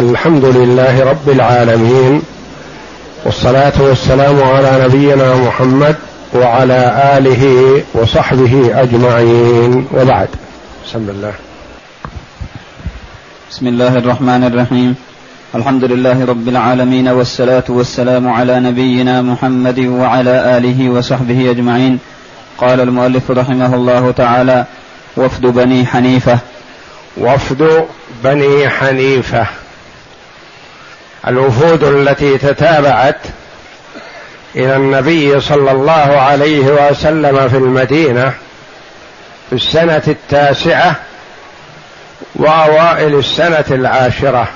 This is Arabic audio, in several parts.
الحمد لله رب العالمين والصلاة والسلام على نبينا محمد وعلى آله وصحبه أجمعين وبعد. بسم الله. بسم الله الرحمن الرحيم. الحمد لله رب العالمين والصلاة والسلام على نبينا محمد وعلى آله وصحبه أجمعين. قال المؤلف رحمه الله تعالى وفد بني حنيفة. وفد بني حنيفة. الوفود التي تتابعت إلى النبي صلى الله عليه وسلم في المدينة في السنة التاسعة وأوائل السنة العاشرة.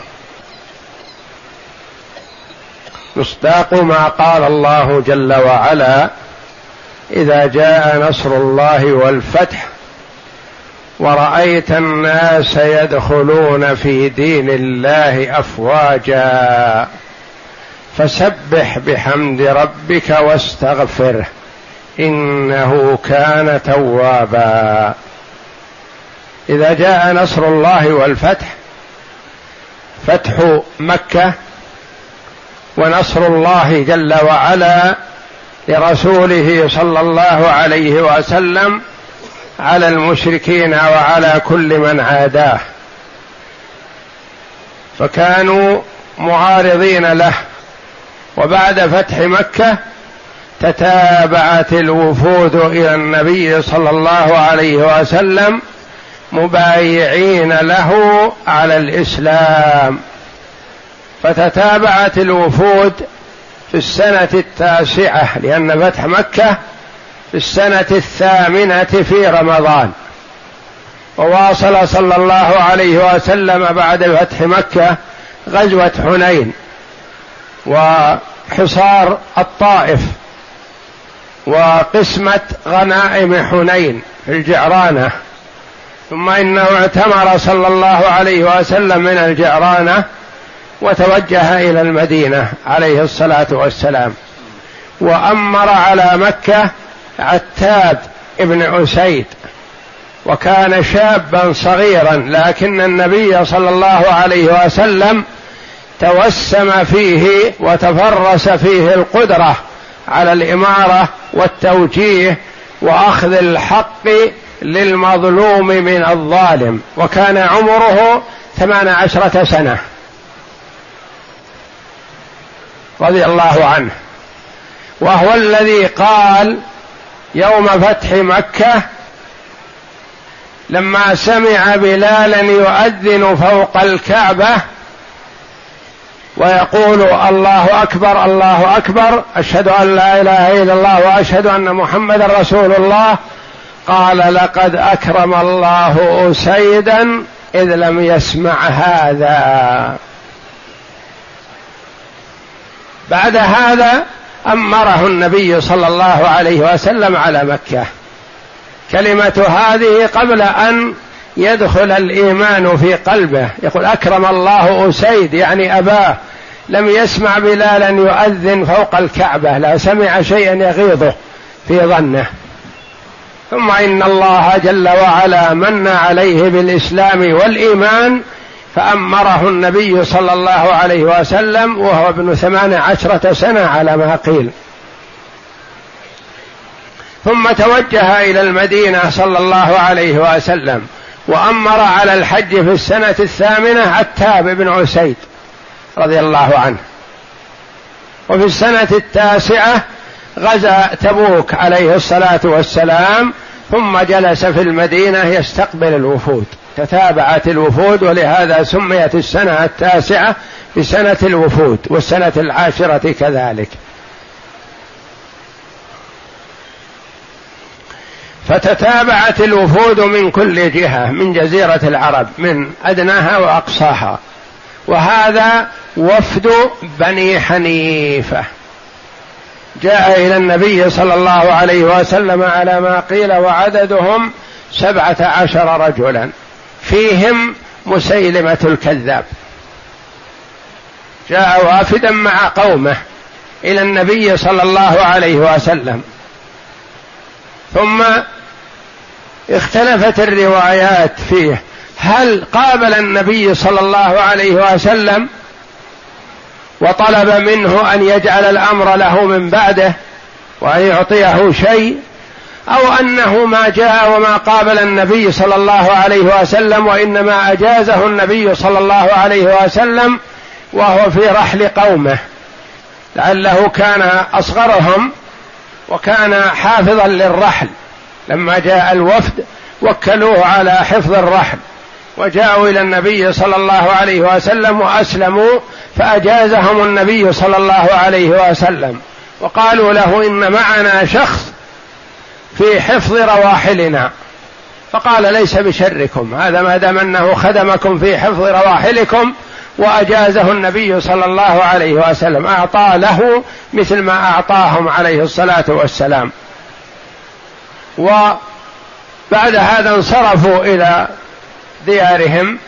مصداق ما قال الله جل وعلا إذا جاء نصر الله والفتح ورأيت الناس يدخلون في دين الله أفواجا. فسبح بحمد ربك واستغفره إنه كان توابا. إذا جاء نصر الله والفتح فتح مكة ونصر الله جل وعلا لرسوله صلى الله عليه وسلم على المشركين وعلى كل من عاداه. فكانوا معارضين له. وبعد فتح مكة تتابعت الوفود إلى النبي صلى الله عليه وسلم مبايعين له على الإسلام. فتتابعت الوفود في السنة التاسعة لأن فتح مكة في السنة الثامنة في رمضان. وواصل صلى الله عليه وسلم بعد فتح مكة غزوة حنين وحصار الطائف وقسمة غنائم حنين في الجعرانة. ثم إنه اعتمر صلى الله عليه وسلم من الجعرانة وتوجه إلى المدينة عليه الصلاة والسلام. وأمر على مكة عتاب ابن عسيد وكان شابا صغيرا لكن النبي صلى الله عليه وسلم توسم فيه وتفرس فيه القدرة على الإمارة والتوجيه وأخذ الحق للمظلوم من الظالم وكان عمره ثمان عشرة سنة. رضي الله عنه. وهو الذي قال يوم فتح مكة لما سمع بلالا يؤذن فوق الكعبة ويقول الله أكبر الله أكبر أشهد أن لا إله إلا الله وأشهد أن محمدا رسول الله. قال لقد أكرم الله اسيدا إذ لم يسمع هذا. بعد هذا أمره النبي صلى الله عليه وسلم على مكة. كلمة هذه قبل أن يدخل الإيمان في قلبه. يقول أكرم الله أسيد يعني أباه. لم يسمع بلالا يؤذن فوق الكعبة. لا سمع شيئا يغيظه في ظنه. ثم إن الله جل وعلا من عليه بالإسلام والإيمان فأمره النبي صلى الله عليه وسلم وهو ابن ثمان عشرة سنة على ما قيل. ثم توجه إلى المدينة صلى الله عليه وسلم وأمر على الحج في السنة الثامنة عتاب بن عسيد رضي الله عنه. وفي السنة التاسعة غزا تبوك عليه الصلاة والسلام ثم جلس في المدينة يستقبل الوفود. تتابعت الوفود ولهذا سميت السنة التاسعة بسنة الوفود والسنة العاشرة كذلك. فتتابعت الوفود من كل جهة من جزيرة العرب من أدناها وأقصاها. وهذا وفد بني حنيفة. جاء إلى النبي صلى الله عليه وسلم على ما قيل وعددهم سبعة عشر رجلا. فيهم مسيلمة الكذاب. جاء وافدا مع قومه إلى النبي صلى الله عليه وسلم. ثم اختلفت الروايات فيه. هل قابل النبي صلى الله عليه وسلم وطلب منه أن يجعل الأمر له من بعده وأن يعطيه شيء؟ أو أنه ما جاء وما قابل النبي صلى الله عليه وسلم وإنما أجازه النبي صلى الله عليه وسلم وهو في رحل قومه. لعله كان أصغرهم وكان حافظا للرحل. لما جاء الوفد وكلوه على حفظ الرحل. وجاءوا إلى النبي صلى الله عليه وسلم وأسلموا فأجازهم النبي صلى الله عليه وسلم. وقالوا له إن معنا شخص في حفظ رواحلنا. فقال ليس بشركم. هذا ما دام أنه خدمكم في حفظ رواحلكم وأجازه النبي صلى الله عليه وسلم. أعطى له مثل ما أعطاهم عليه الصلاة والسلام. وبعد هذا انصرفوا إلى ديارهم.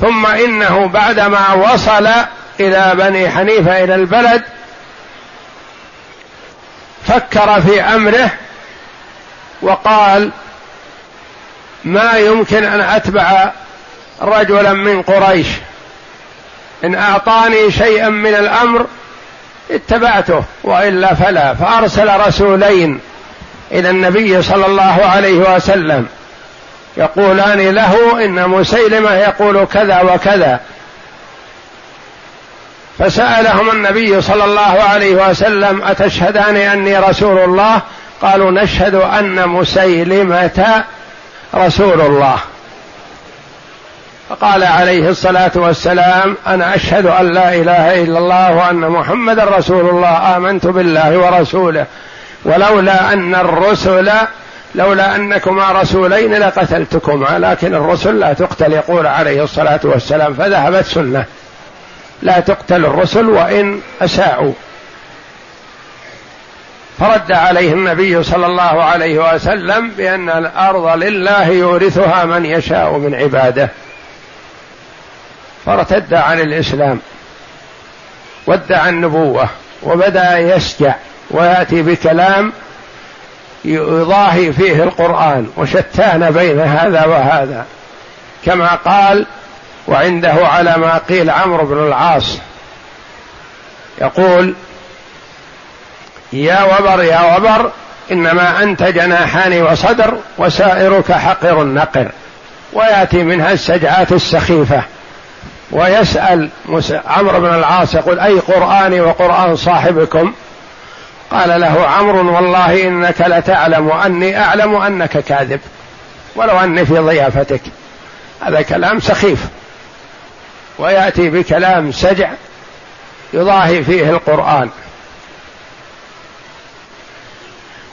ثم إنه بعدما وصل إلى بني حنيفة إلى البلد فكر في أمره وقال ما يمكن أن أتبع رجلا من قريش. إن أعطاني شيئا من الأمر اتبعته وإلا فلا. فأرسل رسولين إلى النبي صلى الله عليه وسلم يقولان له إن مسيلمة يقول كذا وكذا. فسألهم النبي صلى الله عليه وسلم أتشهدان أني رسول الله؟ قالوا نشهد أن مسيلمة رسول الله. فقال عليه الصلاة والسلام أنا أشهد أن لا إله إلا الله وأن محمدا رسول الله آمنت بالله ورسوله ولولا أن الرسل لولا أنكما رسولين لقتلتكما لكن الرسل لا تقتل يقول عليه الصلاة والسلام فذهبت سنة. لا تقتل الرسل وإن أساءوا. فرد عليه النبي صلى الله عليه وسلم بأن الأرض لله يورثها من يشاء من عباده. فارتد عن الإسلام وادعى النبوة وبدأ يسجع ويأتي بكلام يضاهي فيه القرآن وشتان بين هذا وهذا. كما قال وعنده على ما قيل عمرو بن العاص. يقول يا وبر يا وبر إنما أنت جناحان وصدر وسائرك حقر نقر ويأتي منها السجعات السخيفة. ويسأل عمرو بن العاص يقول أي قراني وقرآن صاحبكم؟ قال له عمرو والله إنك لتعلم واني أعلم أنك كاذب ولو أني في ضيافتك. هذا كلام سخيف. ويأتي بكلام سجع يضاهي فيه القرآن.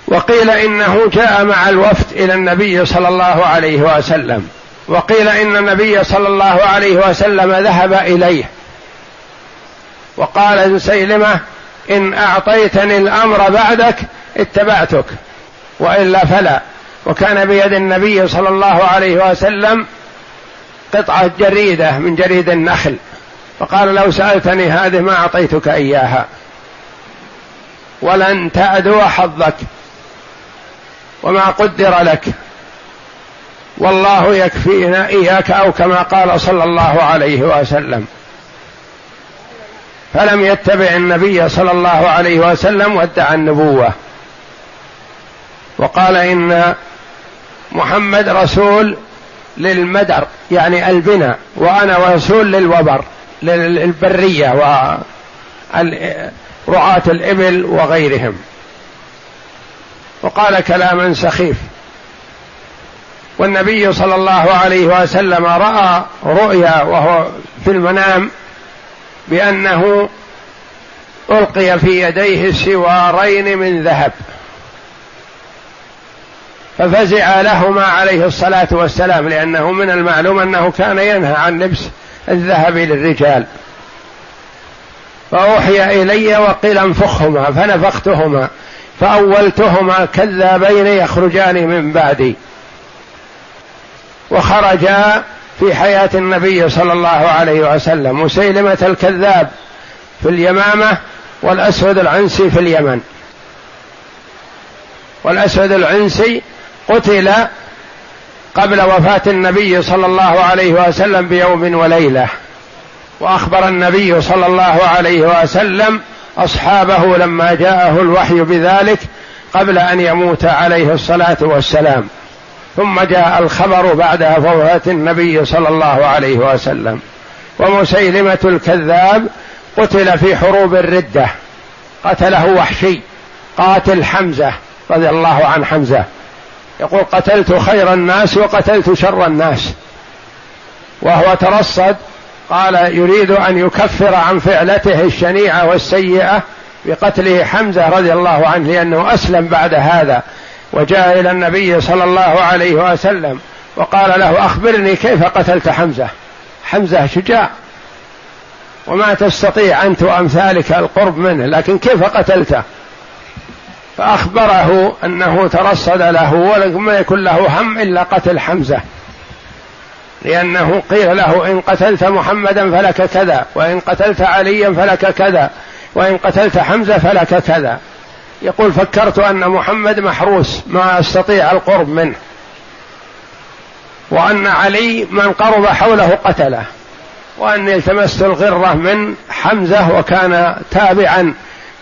وقيل إنه جاء مع الوفد إلى النبي صلى الله عليه وسلم. وقيل إن النبي صلى الله عليه وسلم ذهب إليه. وقال سيلمة إن أعطيتني الأمر بعدك اتبعتك وإلا فلا. وكان بيد النبي صلى الله عليه وسلم قطعة جريدة من جريد النخل. فقال لو سألتني هذه ما أعطيتك إياها. ولن تعدو حظك. وما قدر لك. والله يكفينا إياك أو كما قال صلى الله عليه وسلم. فلم يتبع النبي صلى الله عليه وسلم وادعى النبوة. وقال إن محمد رسول للمدر يعني البنى وأنا رسول للوبر للبرية ورعاة الإبل وغيرهم. وقال كلاما سخيف. والنبي صلى الله عليه وسلم رأى رؤيا وهو في المنام بأنه ألقي في يديه سوارين من ذهب. ففزع لهما عليه الصلاة والسلام لأنه من المعلوم أنه كان ينهى عن لبس الذهب للرجال. فأوحي إلي وقيل انفخهما فنفختهما فأولتهما كذابين يخرجان من بعدي. وخرجا في حياة النبي صلى الله عليه وسلم مسيلمة الكذاب في اليمامة والأسود العنسي في اليمن. والأسود العنسي قتل قبل وفاة النبي صلى الله عليه وسلم بيوم وليلة. وأخبر النبي صلى الله عليه وسلم أصحابه لما جاءه الوحي بذلك قبل أن يموت عليه الصلاة والسلام. ثم جاء الخبر بعد وفاه النبي صلى الله عليه وسلم. ومسيلمة الكذاب قتل في حروب الردة. قتله وحشي. قاتل حمزة رضي الله عن حمزة. يقول قتلت خير الناس وقتلت شر الناس. وهو ترصد قال يريد أن يكفر عن فعلته الشنيعة والسيئة بقتله حمزة رضي الله عنه لأنه أسلم بعد هذا. وجاء إلى النبي صلى الله عليه وسلم وقال له أخبرني كيف قتلت حمزة. حمزة شجاع. وما تستطيع أنت وامثالك القرب منه لكن كيف قتلته؟ فأخبره أنه ترصد له ولم يكن له هم إلا قتل حمزة. لأنه قيل له إن قتلت محمدا فلك كذا وإن قتلت عليا فلك كذا وإن قتلت حمزة فلك كذا. يقول فكرت أن محمد محروس ما أستطيع القرب منه وأن علي من قرب حوله قتله وأني التمست الغرة من حمزة وكان تابعا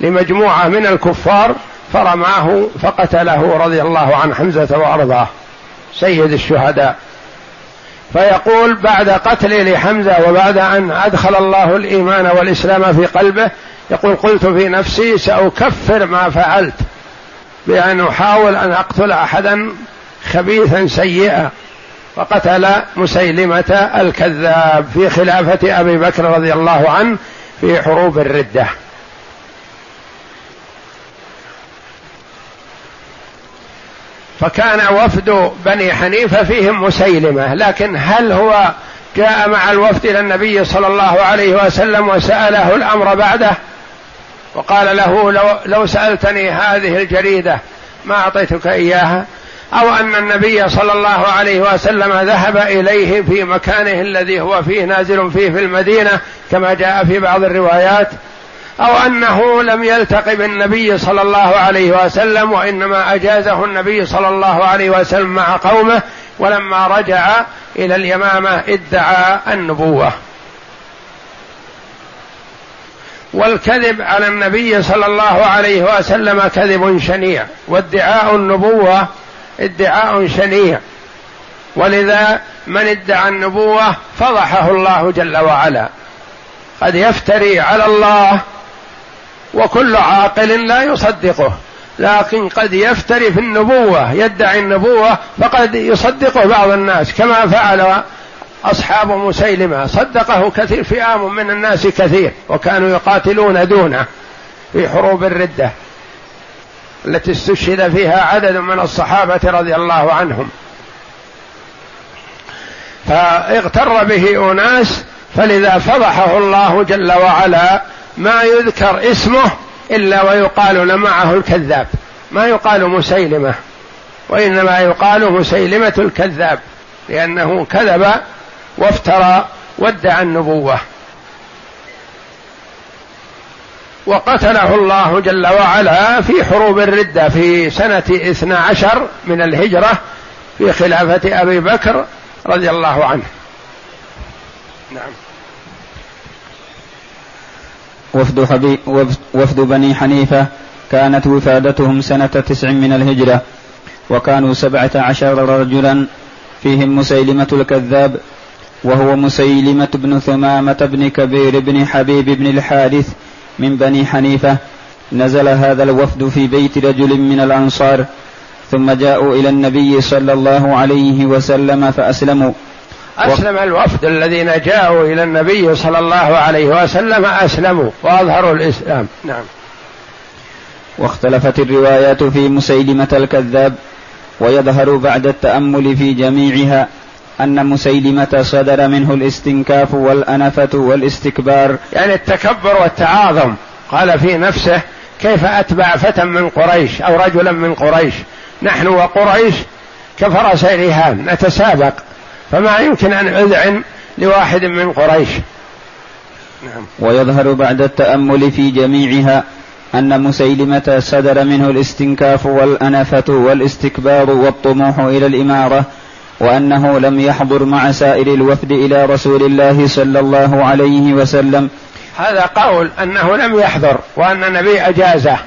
لمجموعة من الكفار فرماه فقتله رضي الله عن حمزة وأرضاه سيد الشهداء. فيقول بعد قتلي لحمزة وبعد أن أدخل الله الإيمان والإسلام في قلبه يقول قلت في نفسي سأكفر ما فعلت بأن أحاول أن أقتل أحدا خبيثا سيئا فقتل مسيلمة الكذاب في خلافة أبي بكر رضي الله عنه في حروب الردة. فكان وفد بني حنيفة فيهم مسيلمة لكن هل هو جاء مع الوفد إلى النبي صلى الله عليه وسلم وسأله الأمر بعده؟ وقال له لو, لو سألتني هذه الجريدة ما أعطيتك إياها؟ أو أن النبي صلى الله عليه وسلم ذهب إليه في مكانه الذي هو فيه نازل فيه في المدينة كما جاء في بعض الروايات. أو أنه لم يلتق بالنبي صلى الله عليه وسلم وإنما أجازه النبي صلى الله عليه وسلم مع قومه ولما رجع إلى اليمامة ادعى النبوة. والكذب على النبي صلى الله عليه وسلم كذب شنيع وادعاء النبوة ادعاء شنيع. ولذا من ادعى النبوة فضحه الله جل وعلا. قد يفتري على الله وكل عاقل لا يصدقه. لكن قد يفتري في النبوة يدعي النبوة فقد يصدقه بعض الناس كما فعل أصحاب مسيلمة. صدقه كثير فئام من الناس كثير وكانوا يقاتلون دونه في حروب الردة التي استشهد فيها عدد من الصحابة رضي الله عنهم. فاغتر به أناس فلذا فضحه الله جل وعلا ما يذكر اسمه إلا ويقال معه الكذاب. ما يقال مسيلمة وإنما يقال مسيلمة الكذاب لأنه كذب وافترى وادعى النبوة. وقتله الله جل وعلا في حروب الردة في سنة اثنا عشر من الهجرة في خلافة أبي بكر رضي الله عنه. نعم. وفد, حبي وفد بني حنيفة كانت وفادتهم سنة تسع من الهجرة وكانوا سبعة عشر رجلا فيهم مسيلمة الكذاب وهو مسيلمة بن ثمامة بن كبير بن حبيب بن الحارث من بني حنيفة. نزل هذا الوفد في بيت رجل من الأنصار ثم جاءوا إلى النبي صلى الله عليه وسلم فأسلموا. أسلم الوفد الذين جاءوا إلى النبي صلى الله عليه وسلم أسلموا وأظهروا الإسلام. نعم. واختلفت الروايات في مسيلمة الكذاب ويظهر بعد التأمل في جميعها أن مسيلمة صدر منه الاستنكاف والأنفة والاستكبار. يعني التكبر والتعاظم. قال في نفسه كيف أتبع فتى من قريش أو رجلا من قريش؟ نحن وقريش كفرس رهان نتسابق. فما يمكن أن أذعن لواحد من قريش. نعم. ويظهر بعد التأمل في جميعها أن مسيلمة صدر منه الاستنكاف والأنفة والاستكبار والطموح إلى الإمارة وأنه لم يحضر مع سائر الوفد إلى رسول الله صلى الله عليه وسلم. هذا قول أنه لم يحضر وأن النبي أجازه.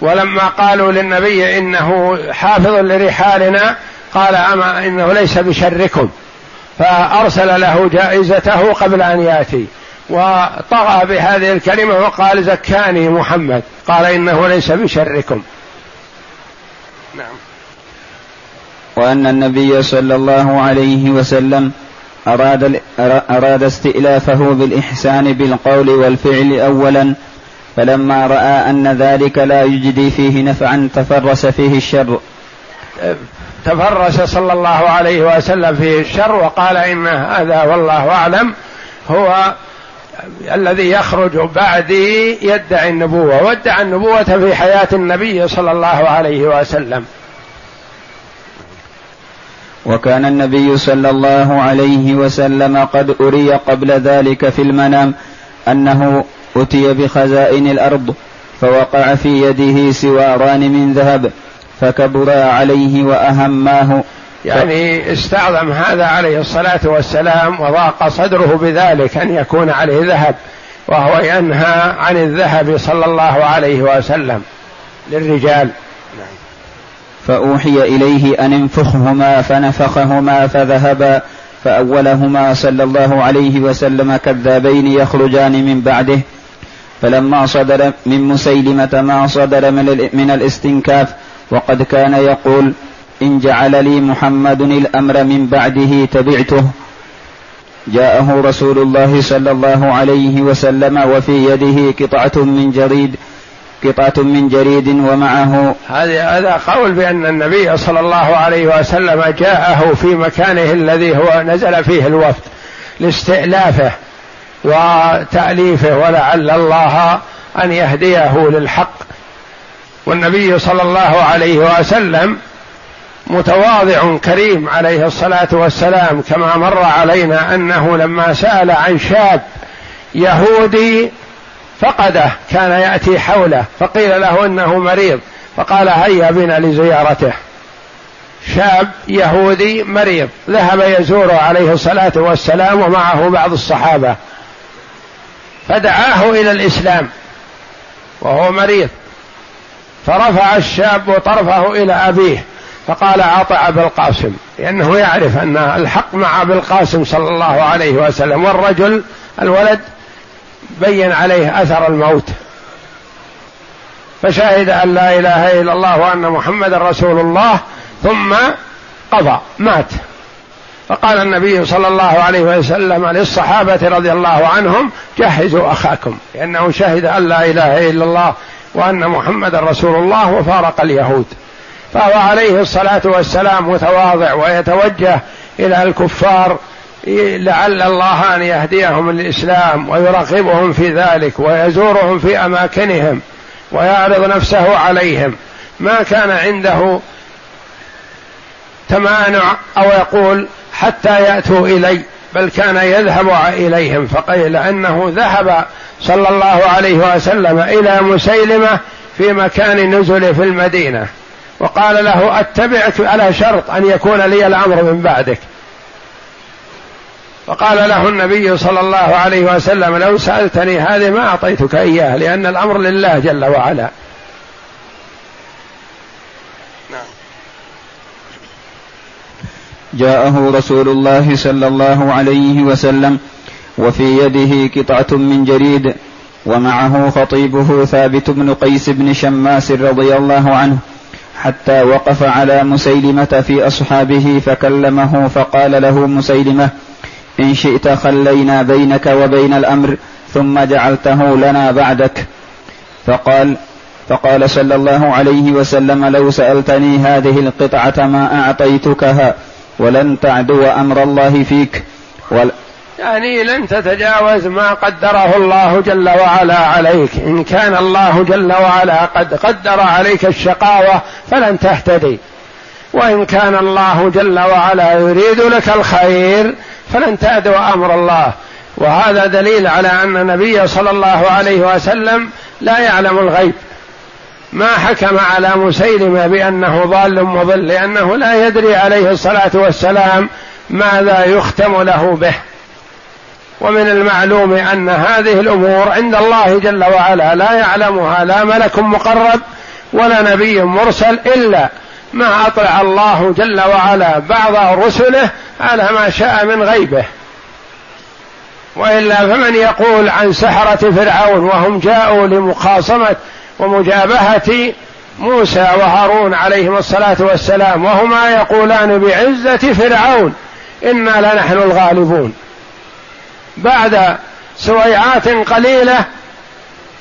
ولما قالوا للنبي إنه حافظ لرحالنا قال أما إنه ليس بشركم فأرسل له جائزته قبل أن يأتي وطغى بهذه الكلمة وقال زكاني محمد قال إنه ليس بشركم. نعم. وأن النبي صلى الله عليه وسلم أراد, أراد استئلافه بالإحسان بالقول والفعل أولا فلما رأى أن ذلك لا يجدي فيه نفعا تفرس فيه الشر. تفرس صلى الله عليه وسلم فيه الشر وقال إن هذا والله أعلم هو الذي يخرج بعدي يدعي النبوة وادعى النبوة في حياة النبي صلى الله عليه وسلم. وكان النبي صلى الله عليه وسلم قد أري قبل ذلك في المنام أنه أتي بخزائن الأرض فوقع في يده سواران من ذهب فكبرا عليه وأهماه. يعني استعظم هذا عليه الصلاة والسلام وضاق صدره بذلك أن يكون عليه ذهب وهو ينهى عن الذهب صلى الله عليه وسلم للرجال. فأوحي إليه أن انفخهما فنفخهما فذهبا فأولهما صلى الله عليه وسلم كذابين يخرجان من بعده. فلما صدر من مسيلمة ما صدر من الاستنكاف وقد كان يقول إن جعل لي محمد الأمر من بعده تبعته. جاءه رسول الله صلى الله عليه وسلم وفي يده قطعة من جريد قطعة من جريد ومعه. هذا هذا قول بأن النبي صلى الله عليه وسلم جاءه في مكانه الذي هو نزل فيه الوفد لاستئلافه وتأليفه ولعل الله أن يهديه للحق. والنبي صلى الله عليه وسلم متواضع كريم عليه الصلاة والسلام كما مر علينا أنه لما سأل عن شاب يهودي فقده كان يأتي حوله فقيل له إنه مريض فقال هيا بنا لزيارته. شاب يهودي مريض ذهب يزوره عليه الصلاة والسلام ومعه بعض الصحابة. فدعاه إلى الإسلام وهو مريض. فرفع الشاب طرفه إلى أبيه فقال عطى أبا القاسم. لأنه يعرف أن الحق مع أبي القاسم صلى الله عليه وسلم والرجل الولد بين عليه أثر الموت. فشهد أن لا إله إلا الله وأن محمدا رسول الله ثم قضى مات. فقال النبي صلى الله عليه وسلم للصحابة رضي الله عنهم جهزوا أخاكم لأنه شهد أن لا إله إلا الله وأن محمدا رسول الله وفارق اليهود. فهو عليه الصلاة والسلام متواضع ويتوجه إلى الكفار لعل الله أن يهديهم للإسلام ويرغبهم في ذلك ويزورهم في أماكنهم ويعرض نفسه عليهم. ما كان عنده تمانع أو يقول حتى يأتوا إلي. بل كان يذهب إليهم فقيل أنه ذهب صلى الله عليه وسلم إلى مسيلمة في مكان نزل في المدينة. وقال له أتبعك على شرط أن يكون لي الأمر من بعدك. فقال له النبي صلى الله عليه وسلم لو سألتني هذه ما أعطيتك إياه لأن الأمر لله جل وعلا. جاءه رسول الله صلى الله عليه وسلم وفي يده قطعة من جريد ومعه خطيبه ثابت بن قيس بن شماس رضي الله عنه حتى وقف على مسيلمة في أصحابه فكلمه فقال له مسيلمة إن شئت خلينا بينك وبين الأمر ثم جعلته لنا بعدك. فقال فقال صلى الله عليه وسلم لو سألتني هذه القطعة ما أعطيتكها ولن تعدو أمر الله فيك. ول يعني لن تتجاوز ما قدره الله جل وعلا عليك. إن كان الله جل وعلا قد قدر عليك الشقاوة فلن تهتدي. وإن كان الله جل وعلا يريد لك الخير فلن تعدو أمر الله. وهذا دليل على أن النبي صلى الله عليه وسلم لا يعلم الغيب. ما حكم على مسيلمة بأنه ضال مضل لأنه لا يدري عليه الصلاة والسلام ماذا يختم له به. ومن المعلوم أن هذه الأمور عند الله جل وعلا لا يعلمها لا ملك مقرب ولا نبي مرسل إلا ما أطلع الله جل وعلا بعض رسله على ما شاء من غيبه. وإلا فمن يقول عن سحرة فرعون وهم جاءوا لمخاصمة ومجابهة موسى وهارون عليهم الصلاة والسلام وهما يقولان بعزة فرعون إنا لنحن الغالبون. بعد سويعات قليلة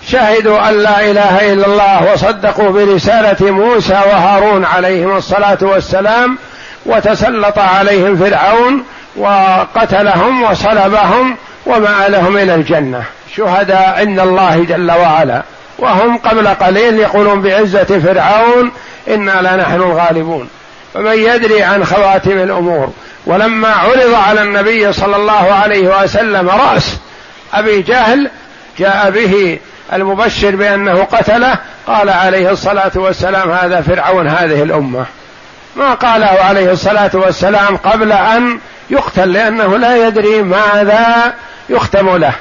شهدوا أن لا إله إلا الله وصدقوا برسالة موسى وهارون عليهم الصلاة والسلام وتسلط عليهم فرعون وقتلهم وصلبهم ومآلهم إلى الجنة. شهداء عند الله جل وعلا. وهم قبل قليل يقولون بعزة فرعون إنا لنحن الغالبون. فمن يدري عن خواتم الأمور ولما عرض على النبي صلى الله عليه وسلم رأس أبي جهل جاء به المبشر بأنه قتله قال عليه الصلاة والسلام هذا فرعون هذه الأمة. ما قاله عليه الصلاة والسلام قبل أن يقتل لأنه لا يدري ماذا يختم له.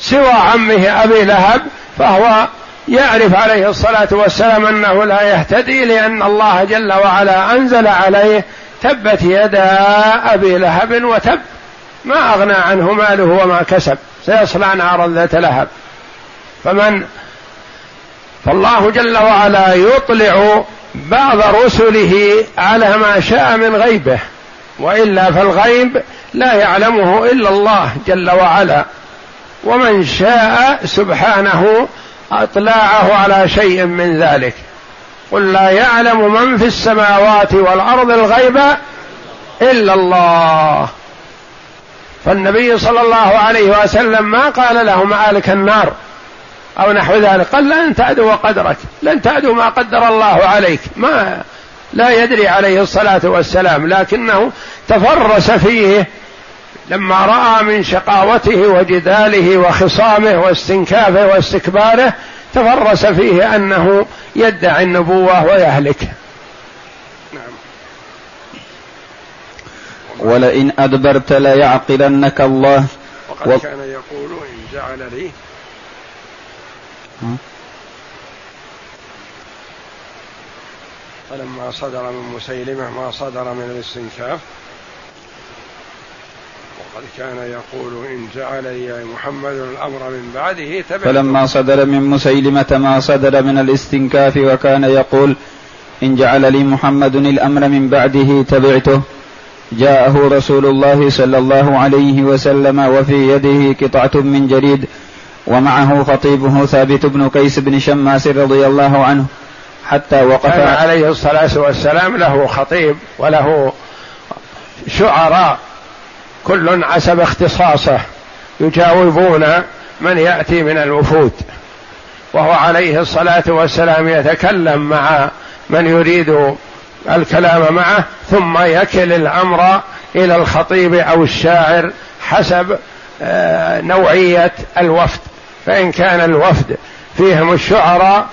سوى عمه أبي لهب فهو يعرف عليه الصلاة والسلام أنه لا يهتدي لأن الله جل وعلا أنزل عليه تبت يدا أبي لهب وتب. ما أغنى عنه ماله وما كسب. سيصلى نارا ذات لهب. فمن فالله جل وعلا يطلع بعض رسله على ما شاء من غيبه. وإلا فالغيب لا يعلمه إلا الله جل وعلا. ومن شاء سبحانه أطلاعه على شيء من ذلك. قل لا يعلم من في السماوات والأرض الغيب إلا الله. فالنبي صلى الله عليه وسلم ما قال له مآلك النار أو نحو ذلك. قال لن تعدو قدرك لن تعدو ما قدر الله عليك. ما لا يدري عليه الصلاة والسلام لكنه تفرس فيه لما رأى من شقاوته وجداله وخصامه واستنكافه واستكباره تفرس فيه أنه يدعي النبوة ويهلك. نعم. ولئن أدبرت ليعقلنك الله. وقد و... كان يقول إن جعل لي. فلما صدر من مسيلمة ما صدر من الاستنكاف وقد كان يقول إن جعل لي محمد الأمر من بعده تبعته فلما صدر من مسيلمة ما صدر من الاستنكاف وكان يقول إن جعل لي محمد الأمر من بعده تبعته. جاءه رسول الله صلى الله عليه وسلم وفي يده قطعة من جريد ومعه خطيبه ثابت بن قيس بن شماس رضي الله عنه. حتى وقف كان عليه الصلاة والسلام له خطيب وله شعراء كل حسب اختصاصه يجاوبون من يأتي من الوفود. وهو عليه الصلاة والسلام يتكلم مع من يريد الكلام معه ثم يكل الأمر إلى الخطيب أو الشاعر حسب آه، نوعية الوفد. فإن كان الوفد فيهم الشعراء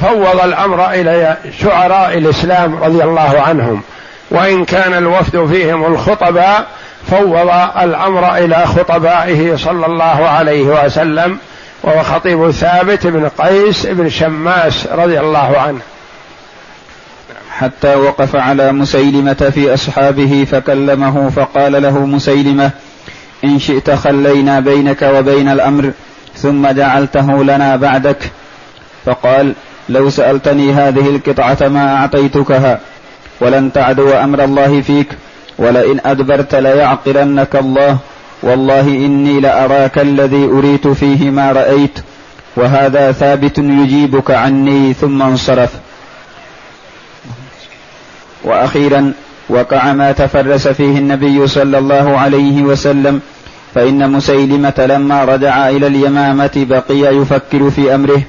فوض الأمر إلى شعراء الإسلام رضي الله عنهم. وإن كان الوفد فيهم الخطباء فوض الأمر إلى خطبائه صلى الله عليه وسلم وهو خطيب ثابت بن قيس بن شماس رضي الله عنه. حتى وقف على مسيلمة في أصحابه فكلمه فقال له مسيلمة إن شئت خلينا بينك وبين الأمر ثم جعلته لنا بعدك. فقال لو سألتني هذه القطعة ما أعطيتكها ولن تعدو أمر الله فيك. ولئن أدبرت ليعقلنك الله. والله إني لأراك الذي أريت فيه ما رأيت وهذا ثابت يجيبك عني ثم انصرف. وأخيرا وقع ما تفرس فيه النبي صلى الله عليه وسلم فإن مسيلمة لما رجع إلى اليمامة بقي يفكر في أمره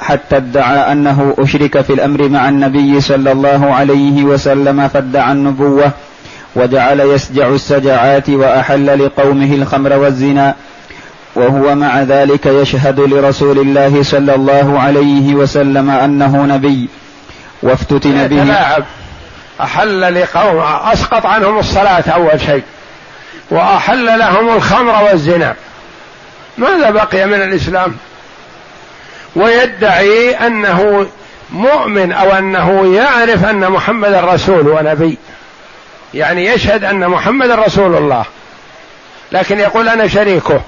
حتى ادعى أنه أشرك في الأمر مع النبي صلى الله عليه وسلم فادعى النبوة. وجعل يسجع السجعات وأحل لقومه الخمر والزنا وهو مع ذلك يشهد لرسول الله صلى الله عليه وسلم أنه نبي وافتتن به. يتلاعب أحل لقوم أسقط عنهم الصلاة أول شيء وأحل لهم الخمر والزنا. ماذا بقي من الإسلام؟ ويدعي أنه مؤمن أو أنه يعرف أن محمد رسول ونبي يعني يشهد أن محمد رسول الله لكن يقول أنا شريكه.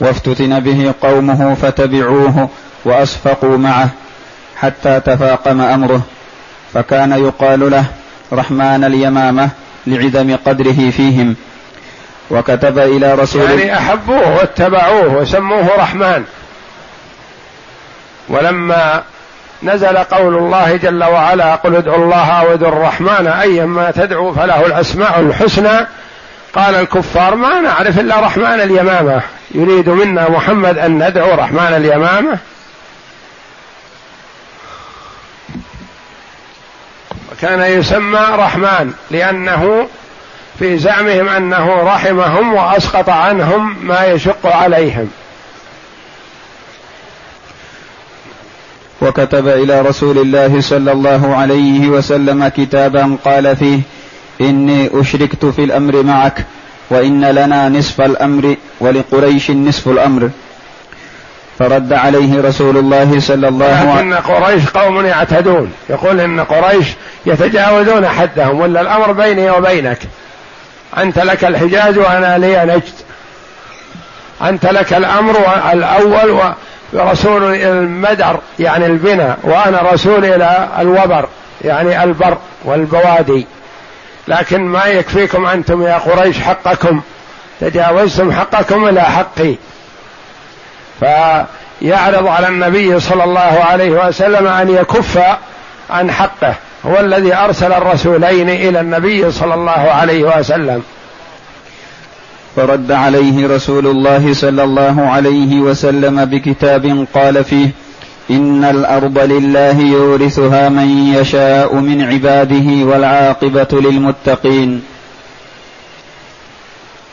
وافتتن به قومه فتبعوه وأصفقوا معه حتى تفاقم أمره فكان يقال له رحمن اليمامة لعدم قدره فيهم. وكتب إلى رسول يعني أحبوه واتبعوه وسموه رحمن. ولما نزل قول الله جل وعلا قل ادعوا الله أو ادعوا الرحمن ايا ما تدعو فله الأسماء الحسنى. قال الكفار ما نعرف إلا رحمن اليمامة. يريد منا محمد أن ندعو رحمن اليمامة. وكان يسمى رحمن لأنه في زعمهم أنه رحمهم وأسقط عنهم ما يشق عليهم. وكتب إلى رسول الله صلى الله عليه وسلم كتابا قال فيه إني أشركت في الأمر معك وإن لنا نصف الأمر ولقريش نصف الأمر. فرد عليه رسول الله صلى الله عليه وسلم ان قريش قوم يعتدون. يقول إن قريش يتجاوزون حدهم ولا الأمر بيني وبينك. أنت لك الحجاز وأنا لي نجد. أنت لك الأمر الأول ورسول المدر يعني البناء وأنا رسول إلى الوبر يعني البر والبوادي. لكن ما يكفيكم أنتم يا قريش حقكم. تجاوزتم حقكم إلى حقي. فيعرض على النبي صلى الله عليه وسلم أن يكف عن حقه هو الذي أرسل الرسولين إلى النبي صلى الله عليه وسلم. فرد عليه رسول الله صلى الله عليه وسلم بكتاب قال فيه إن الأرض لله يورثها من يشاء من عباده والعاقبة للمتقين.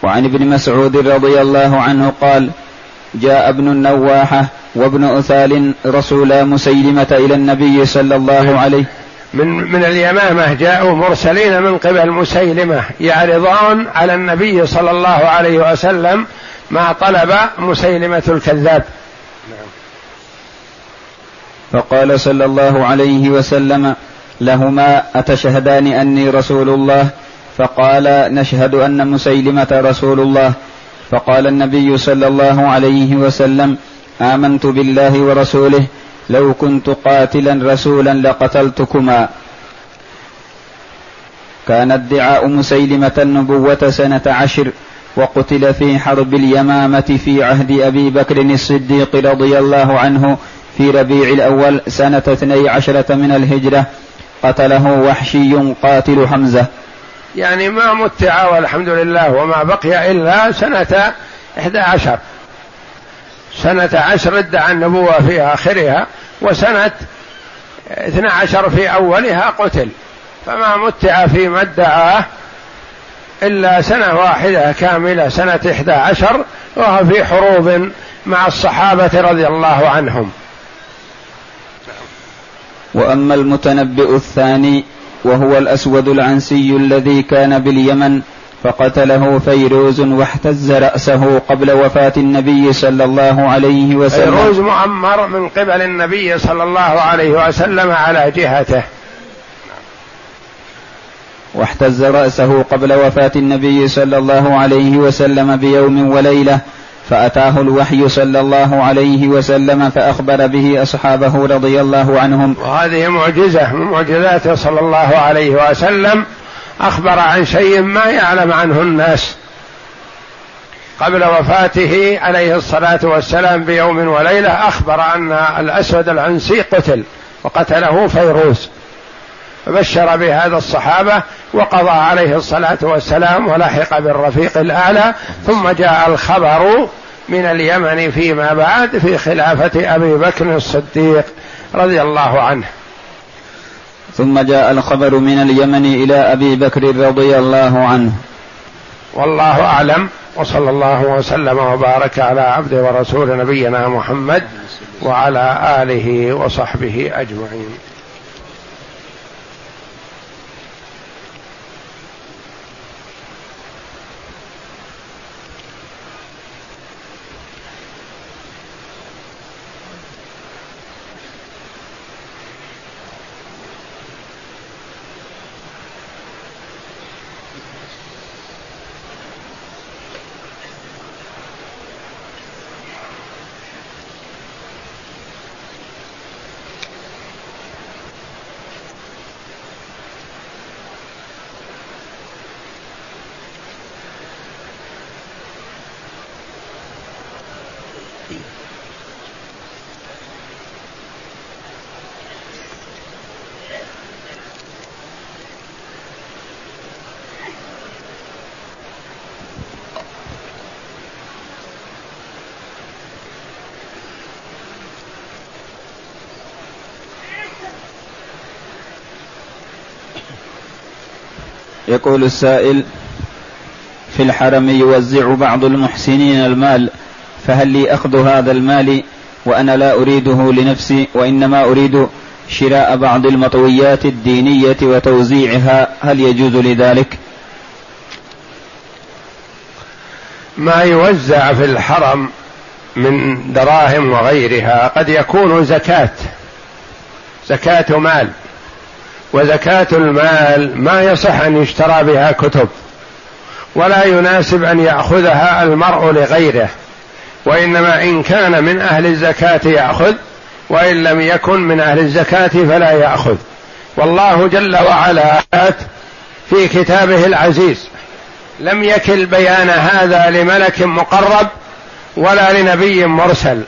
وعن ابن مسعود رضي الله عنه قال جاء ابن النواحة وابن أثال رسول مسيلمة إلى النبي صلى الله عليه من من اليمامة جاءوا مرسلين من قبل مسيلمة يعرضون على النبي صلى الله عليه وسلم ما طلب مسيلمة الكذاب. فقال صلى الله عليه وسلم لهما أتشهدان أني رسول الله؟ فقال نشهد أن مسيلمة رسول الله. فقال النبي صلى الله عليه وسلم آمنت بالله ورسوله لو كنت قاتلا رسولا لقتلتكما. كان ادعاء مسيلمة النبوة سنة عشر وقتل في حرب اليمامة في عهد أبي بكر الصديق رضي الله عنه في ربيع الأول سنة اثني عشرة من الهجرة. قتله وحشي قاتل حمزة. يعني ما متع والحمد لله وما بقي إلا سنة إحدى عشر. سنة عشر ادعى النبوة في آخرها وسنة اثنا عشر في أولها قتل. فما متع فيما ادعاه إلا سنة واحدة كاملة سنة إحدى عشر وهو في حروب مع الصحابة رضي الله عنهم. وأما المتنبئ الثاني وهو الأسود العنسي الذي كان باليمن فقتله فيروز واحتز رأسه قبل وفاة النبي صلى الله عليه وسلم. فيروز معمر من قبل النبي صلى الله عليه وسلم على جهته. واحتز رأسه قبل وفاة النبي صلى الله عليه وسلم بيوم وليلة فأتاه الوحي صلى الله عليه وسلم فأخبر به أصحابه رضي الله عنهم. وهذه معجزة من معجزاته صلى الله عليه وسلم أخبر عن شيء ما يعلم عنه الناس قبل وفاته عليه الصلاة والسلام بيوم وليلة أخبر أن الأسود العنسي قتل وقتله فيروز فبشر بهذا الصحابة وقضى عليه الصلاة والسلام ولحق بالرفيق الأعلى ثم جاء الخبر من اليمن فيما بعد في خلافة أبي بكر الصديق رضي الله عنه. ثم جاء الخبر من اليمن إلى أبي بكر رضي الله عنه. والله أعلم وصلى الله وسلم وبارك على عبد ورسول نبينا محمد وعلى آله وصحبه أجمعين. يقول السائل في الحرم يوزع بعض المحسنين المال فهل لي أخذ هذا المال وأنا لا أريده لنفسي وإنما أريد شراء بعض المطويات الدينية وتوزيعها هل يجوز لذلك؟ ما يوزع في الحرم من دراهم وغيرها قد يكون زكاة زكاة مال وزكاة المال ما يصح أن يشترى بها كتب ولا يناسب أن يأخذها المرء لغيره وإنما إن كان من أهل الزكاة يأخذ وإن لم يكن من أهل الزكاة فلا يأخذ. والله جل وعلا في كتابه العزيز لم يكل بيان هذا لملك مقرب ولا لنبي مرسل.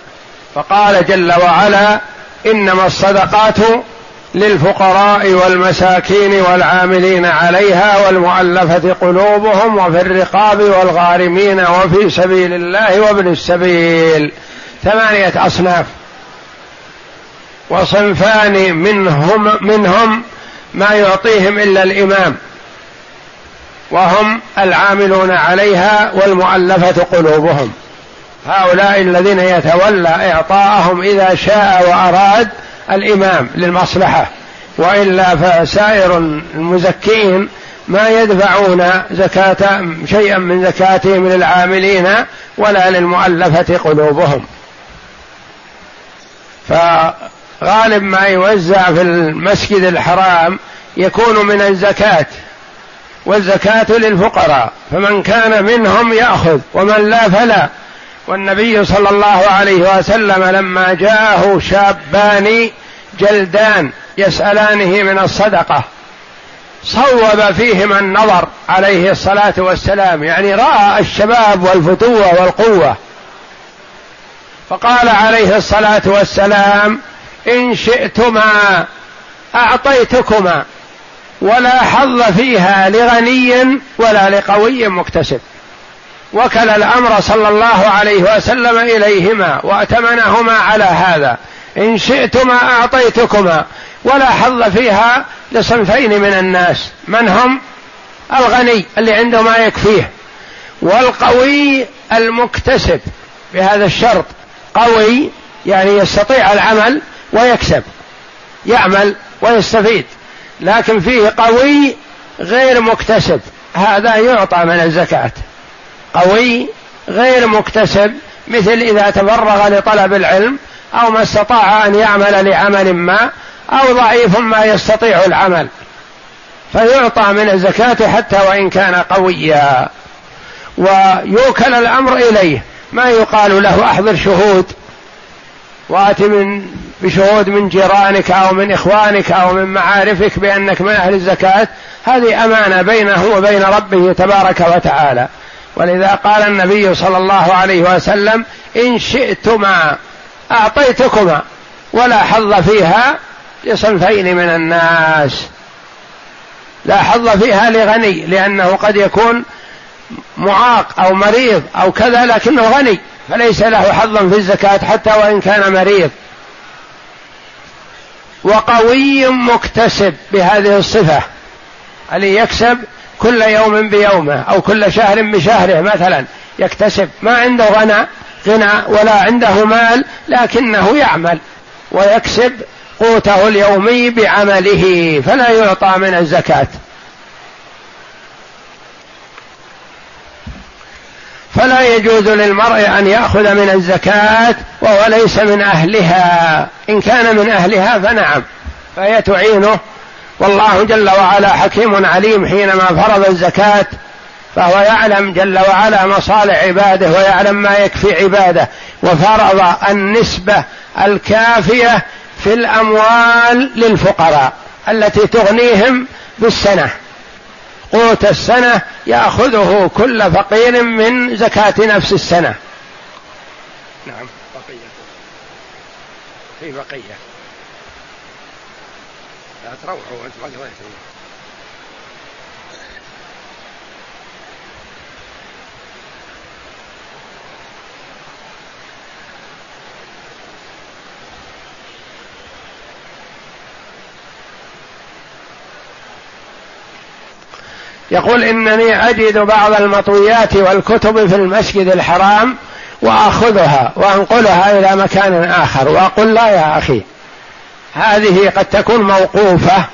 فقال جل وعلا إنما الصدقات للفقراء والمساكين والعاملين عليها والمؤلفة قلوبهم وفي الرقاب والغارمين وفي سبيل الله وابن السبيل. ثمانية أصناف. وصنفان منهم منهم ما يعطيهم إلا الإمام. وهم العاملون عليها والمؤلفة قلوبهم. هؤلاء الذين يتولى إعطاءهم إذا شاء وأراد الإمام للمصلحة وإلا فسائر المزكين ما يدفعون زكاة شيئا من زكاتهم للعاملين ولا للمؤلفة قلوبهم. فغالب ما يوزع في المسجد الحرام يكون من الزكاة والزكاة للفقراء فمن كان منهم يأخذ ومن لا فلا. والنبي صلى الله عليه وسلم لما جاءه شابان جلدان يسألانه من الصدقة. صوب فيهما النظر عليه الصلاة والسلام. يعني رأى الشباب والفتوة والقوة. فقال عليه الصلاة والسلام إن شئتما أعطيتكما ولا حظ فيها لغني ولا لقوي مكتسب. وكل الأمر صلى الله عليه وسلم إليهما وأتمنهما على هذا. إن شئتما أعطيتكما. ولا حظ فيها لصنفين من الناس. من هم؟ الغني اللي عنده ما يكفيه. والقوي المكتسب بهذا الشرط. قوي يعني يستطيع العمل ويكسب. يعمل ويستفيد. لكن فيه قوي غير مكتسب. هذا يعطى من الزكاة. قوي غير مكتسب. مثل إذا تفرغ لطلب العلم أو ما استطاع أن يعمل لعمل ما أو ضعيف ما يستطيع العمل. فيعطى من الزكاة حتى وإن كان قويا. ويوكل الأمر إليه. ما يقال له أحضر شهود. وآت من بشهود من جيرانك أو من إخوانك أو من معارفك بأنك من أهل الزكاة. هذه أمانة بينه وبين ربه تبارك وتعالى. ولذا قال النبي صلى الله عليه وسلم إن شئتما أعطيتكما ولا حظ فيها لصنفين من الناس. لا حظ فيها لغني لأنه قد يكون معاق أو مريض أو كذا لكنه غني فليس له حظ في الزكاة حتى وإن كان مريض. وقوي مكتسب بهذه الصفة اللي يكسب كل يوم بيومه أو كل شهر بشهره مثلا يكتسب. ما عنده غنى غنى ولا عنده مال لكنه يعمل ويكسب قوته اليومي بعمله فلا يعطى من الزكاة. فلا يجوز للمرء أن يأخذ من الزكاة وهو ليس من أهلها. إن كان من أهلها فنعم فهي تعينه. والله جل وعلا حكيم عليم حينما فرض الزكاة فهو يعلم جل وعلا مصالح عباده ويعلم ما يكفي عباده وفرض النسبة الكافية في الأموال للفقراء التي تغنيهم بالسنة. قوت السنة يأخذه كل فقير من زكاة نفس السنة. نعم بقية. في بقية. لا تروحوا أنت ما يقول إنني أجد بعض المطويات والكتب في المسجد الحرام وأخذها وأنقلها إلى مكان آخر وأقول لا يا أخي هذه قد تكون موقوفة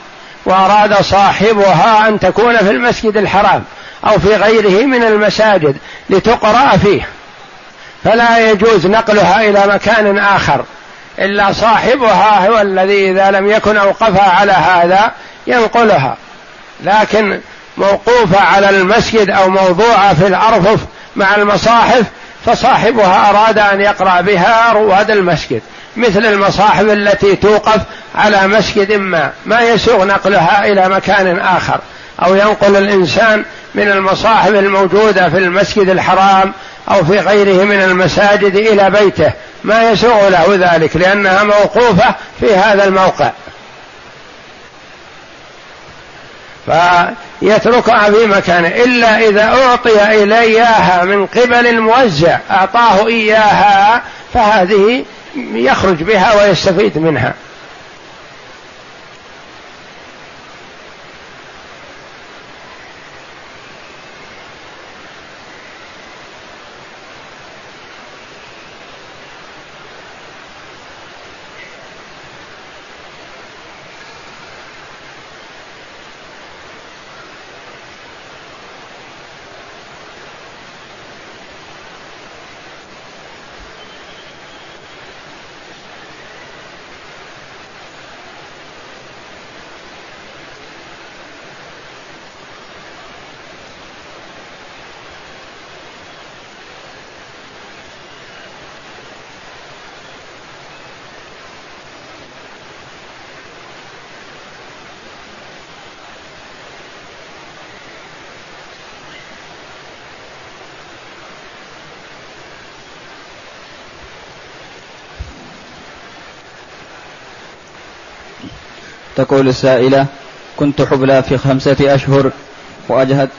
وأراد صاحبها أن تكون في المسجد الحرام أو في غيره من المساجد لتقرأ فيه. فلا يجوز نقلها إلى مكان آخر إلا صاحبها هو الذي إذا لم يكن أوقفها على هذا ينقلها. لكن موقوفة على المسجد أو موضوعة في الأرفف مع المصاحف فصاحبها أراد أن يقرأ بها رواد المسجد. مثل المصاحف التي توقف على مسجد ما ما يسوغ نقلها إلى مكان آخر. أو ينقل الإنسان من المصاحف الموجودة في المسجد الحرام أو في غيره من المساجد إلى بيته. ما يسوغ له ذلك لأنها موقوفة في هذا الموقع. فيتركها في مكانه إلا إذا أعطي إليها من قبل الموزع أعطاه إياها فهذه يخرج بها ويستفيد منها. تقول السائلة كنت حبلى في خمسة أشهر وأجهد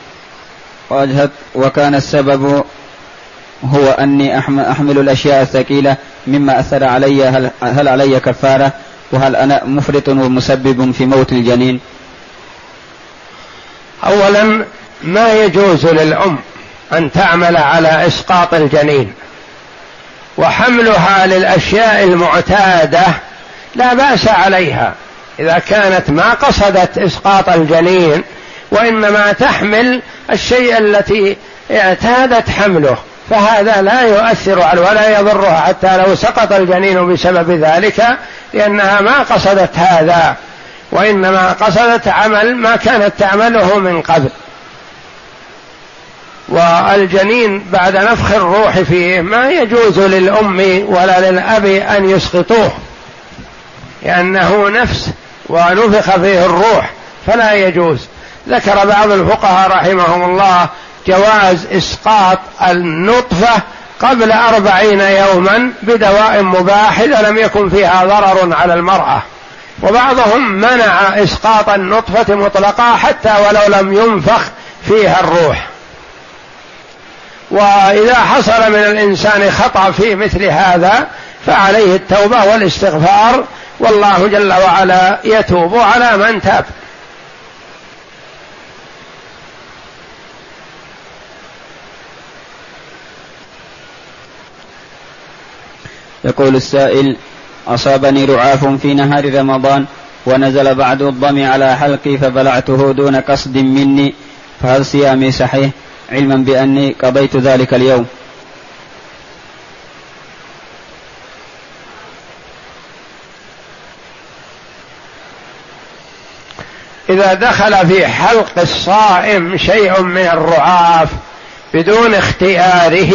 وأجهد وكان السبب هو أني أحمل الأشياء الثقيلة مما أثر علي هل, هل علي كفارة وهل أنا مفرط ومسبب في موت الجنين؟ أولا ما يجوز للأم أن تعمل على إسقاط الجنين وحملها للأشياء المعتادة لا بأس عليها. إذا كانت ما قصدت إسقاط الجنين وإنما تحمل الشيء التي اعتادت حمله. فهذا لا يؤثر على ولا يضرها حتى لو سقط الجنين بسبب ذلك لأنها ما قصدت هذا. وإنما قصدت عمل ما كانت تعمله من قبل. والجنين بعد نفخ الروح فيه ما يجوز للأم ولا للأب أن يسقطوه لأنه نفس ونفخ فيه الروح فلا يجوز. ذكر بعض الفقهاء رحمهم الله جواز إسقاط النطفة قبل أربعين يوما بدواء مباح إذا لم يكن فيها ضرر على المرأة. وبعضهم منع إسقاط النطفة مطلقة حتى ولو لم ينفخ فيها الروح. وإذا حصل من الإنسان خطأ في مثل هذا فعليه التوبة والاستغفار والله جل وعلا يتوب على من تاب. يقول السائل أصابني رعاف في نهار رمضان ونزل بعد الضم على حلقي فبلعته دون قصد مني فهل صيامي صحيح؟ علما بأني قضيت ذلك اليوم. إذا دخل في حلق الصائم شيء من الرعاف بدون اختياره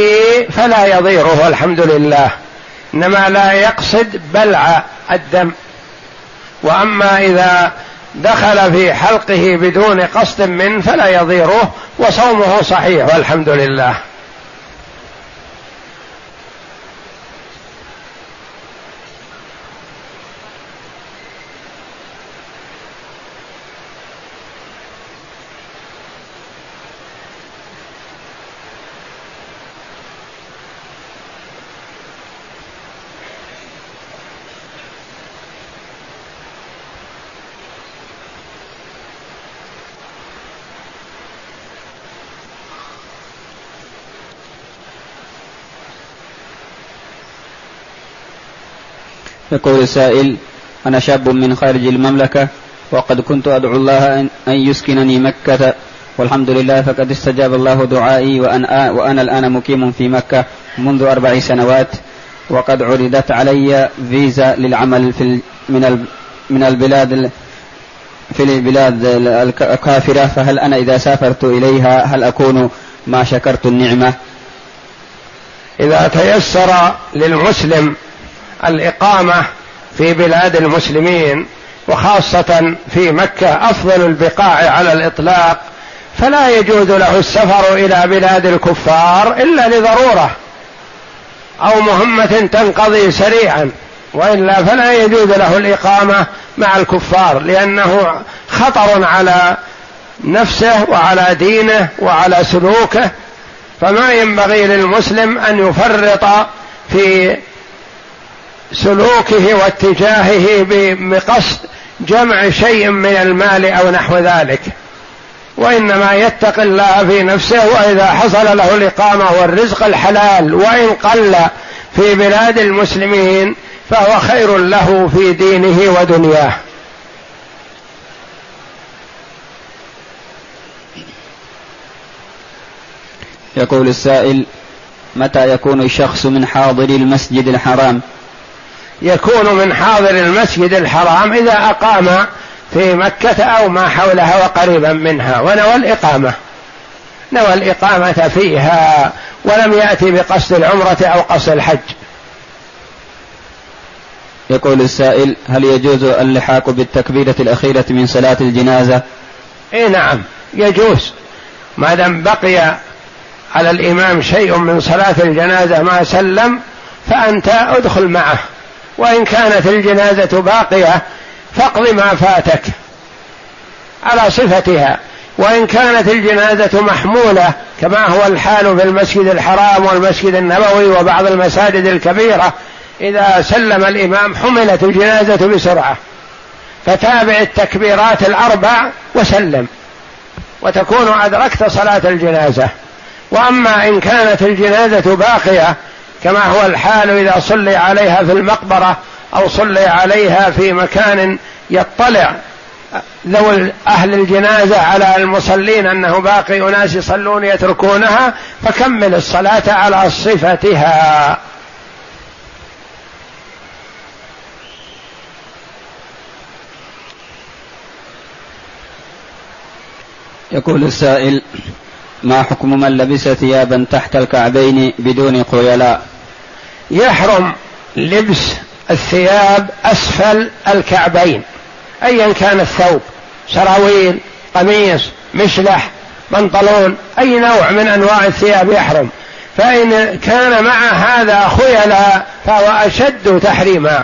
فلا يضيره الحمد لله. إنما لا يقصد بلع الدم. وأما إذا دخل في حلقه بدون قصد منه فلا يضيره وصومه صحيح والحمد لله. يقول السائل أنا شاب من خارج المملكة وقد كنت أدعو الله أن يسكنني مكة والحمد لله فقد استجاب الله دعائي وأنا, وأنا الآن مقيم في مكة منذ أربع سنوات وقد عرضت علي فيزا للعمل في من من البلاد في البلاد الكافرة فهل أنا إذا سافرت إليها هل أكون ما شكرت النعمة؟ إذا تيسر للمسلم الإقامة في بلاد المسلمين وخاصة في مكة أفضل البقاع على الإطلاق فلا يجوز له السفر إلى بلاد الكفار إلا لضرورة أو مهمة تنقضي سريعا وإلا فلا يجوز له الإقامة مع الكفار لأنه خطر على نفسه وعلى دينه وعلى سلوكه فما ينبغي للمسلم أن يفرط في سلوكه واتجاهه بقصد جمع شيء من المال أو نحو ذلك. وإنما يتق الله في نفسه وإذا حصل له الإقامة والرزق الحلال وإن قل في بلاد المسلمين فهو خير له في دينه ودنياه. يقول السائل متى يكون الشخص من حاضر المسجد الحرام؟ يكون من حاضر المسجد الحرام إذا أقام في مكة أو ما حولها وقريبا منها. ونوى الإقامة. نوى الإقامة فيها. ولم يأتي بقصد العمرة أو قصد الحج. يقول السائل هل يجوز اللحاق بالتكبيرة الأخيرة من صلاة الجنازة؟ إيه نعم يجوز. ما دام بقي على الإمام شيء من صلاة الجنازة ما سلم فأنت ادخل معه. وإن كانت الجنازة باقية فاقض ما فاتك على صفتها. وإن كانت الجنازة محمولة كما هو الحال في المسجد الحرام والمسجد النبوي وبعض المساجد الكبيرة إذا سلم الإمام حملت الجنازة بسرعة. فتابع التكبيرات الأربع وسلم. وتكون أدركت صلاة الجنازة. وأما إن كانت الجنازة باقية كما هو الحال إذا صلي عليها في المقبرة أو صلي عليها في مكان يطلع ذوي أهل الجنازة على المصلين أنه باقي أناس يصلون يتركونها فكمل الصلاة على صفتها. يقول السائل ما حكم من لبس ثيابا تحت الكعبين بدون خيلاء يحرم لبس الثياب أسفل الكعبين ايا كان الثوب سراويل قميص مشلح بنطلون أي نوع من أنواع الثياب يحرم. فإن كان مع هذا خيلا فهو أشد تحريما.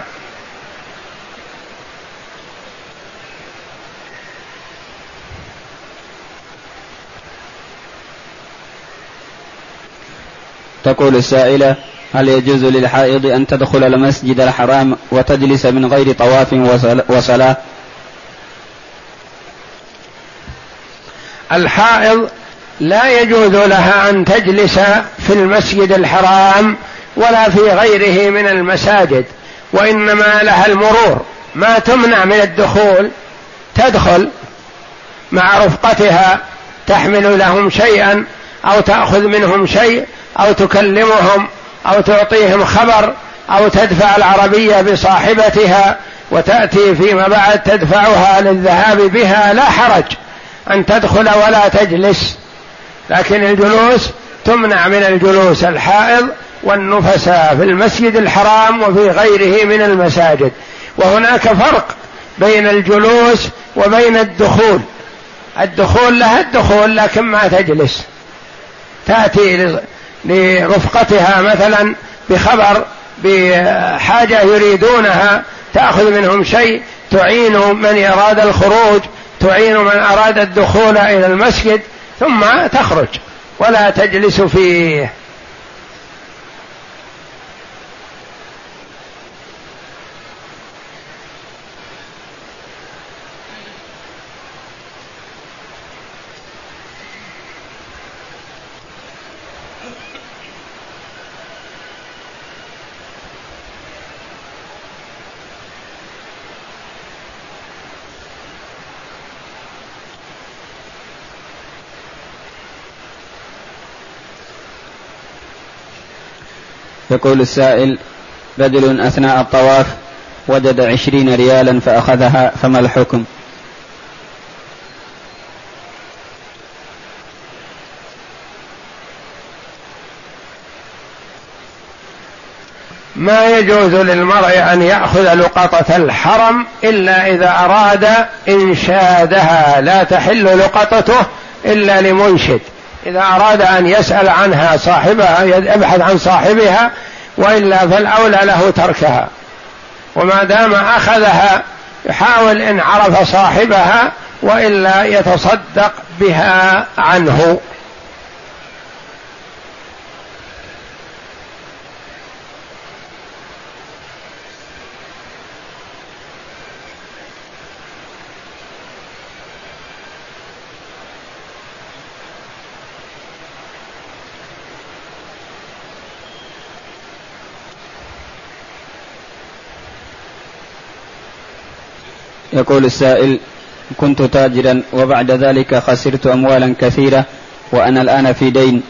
تقول السائلة هل يجوز للحائض أن تدخل المسجد الحرام وتجلس من غير طواف وصلاة؟ الحائض لا يجوز لها أن تجلس في المسجد الحرام ولا في غيره من المساجد وإنما لها المرور. ما تمنع من الدخول تدخل مع رفقتها تحمل لهم شيئا أو تأخذ منهم شيء أو تكلمهم. أو تعطيهم خبر أو تدفع العربية بصاحبتها وتأتي فيما بعد تدفعها للذهاب بها لا حرج أن تدخل ولا تجلس. لكن الجلوس تمنع من الجلوس الحائض والنفساء في المسجد الحرام وفي غيره من المساجد. وهناك فرق بين الجلوس وبين الدخول. الدخول لها الدخول لكن ما تجلس. تأتي لرفقتها مثلا بخبر بحاجة يريدونها تأخذ منهم شيء تعين من اراد الخروج تعين من أراد الدخول إلى المسجد ثم تخرج ولا تجلس فيه. يقول السائل رجل أثناء الطواف وجد عشرين ريالا فأخذها فما الحكم؟ ما يجوز للمرء أن يأخذ لقطة الحرم إلا إذا أراد إنشادها لا تحل لقطته إلا لمنشد. إذا أراد أن يسأل عنها صاحبها يبحث عن صاحبها وإلا فالأولى له تركها. وما دام أخذها يحاول إن عرف صاحبها وإلا يتصدق بها عنه. يقول السائل كنت تاجرا وبعد ذلك خسرت أموالا كثيرة وأنا الآن في دين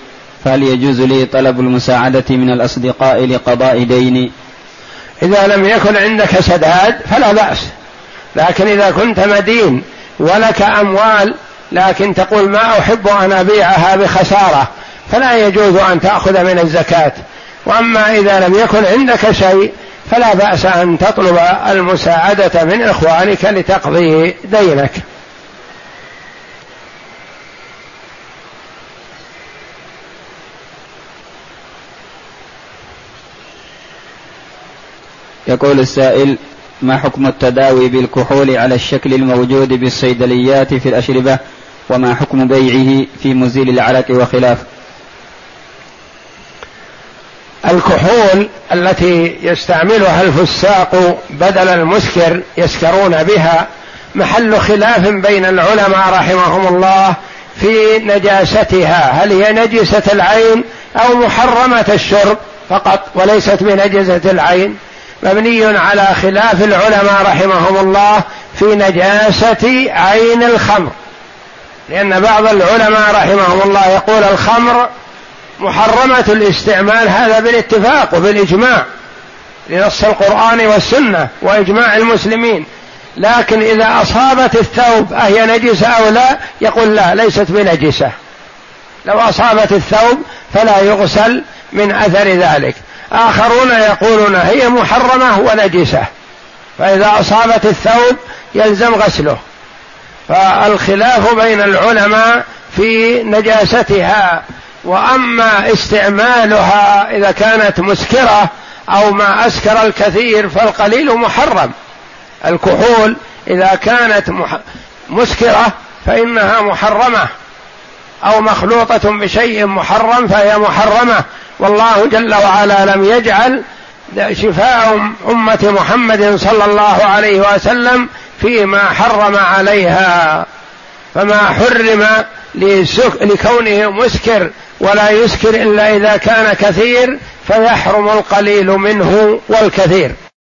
فهل يجوز لي طلب المساعدة من الأصدقاء لقضاء ديني إذا لم يكن عندك سداد فلا بأس لكن إذا كنت مدين ولك أموال لكن تقول ما أحب أن أبيعها بخسارة فلا يجوز أن تأخذ من الزكاة. وأما إذا لم يكن عندك شيء فلا بأس أن تطلب المساعدة من إخوانك لتقضي دينك. يقول السائل ما حكم التداوي بالكحول على الشكل الموجود بالصيدليات في الأشربة؟ وما حكم بيعه في مزيل العرق وخلافه الكحول التي يستعملها الفساق بدل المسكر يسكرون بها محل خلاف بين العلماء رحمهم الله في نجاستها. هل هي نجسة العين أو محرمة الشرب فقط وليست بنجسة العين؟ مبني على خلاف العلماء رحمهم الله في نجاسة عين الخمر. لأن بعض العلماء رحمهم الله يقول الخمر محرمة الاستعمال هذا بالاتفاق وبالإجماع لنص القرآن والسنة وإجماع المسلمين. لكن إذا أصابت الثوب أهي نجسة أو لا يقول لا ليست بنجسة. لو أصابت الثوب فلا يغسل من أثر ذلك. آخرون يقولون هي محرمة ونجسة. فإذا أصابت الثوب يلزم غسله. فالخلاف بين العلماء في نجاستها. وأما استعمالها إذا كانت مسكرة أو ما أسكر الكثير فالقليل محرم. الكحول إذا كانت مسكرة فإنها محرمة. أو مخلوطة بشيء محرم فهي محرمة. والله جل وعلا لم يجعل شفاء أمة محمد صلى الله عليه وسلم فيما حرم عليها. فما حرم لكونه مسكر ولا يسكر إلا إذا كان كثير فيحرم القليل منه والكثير.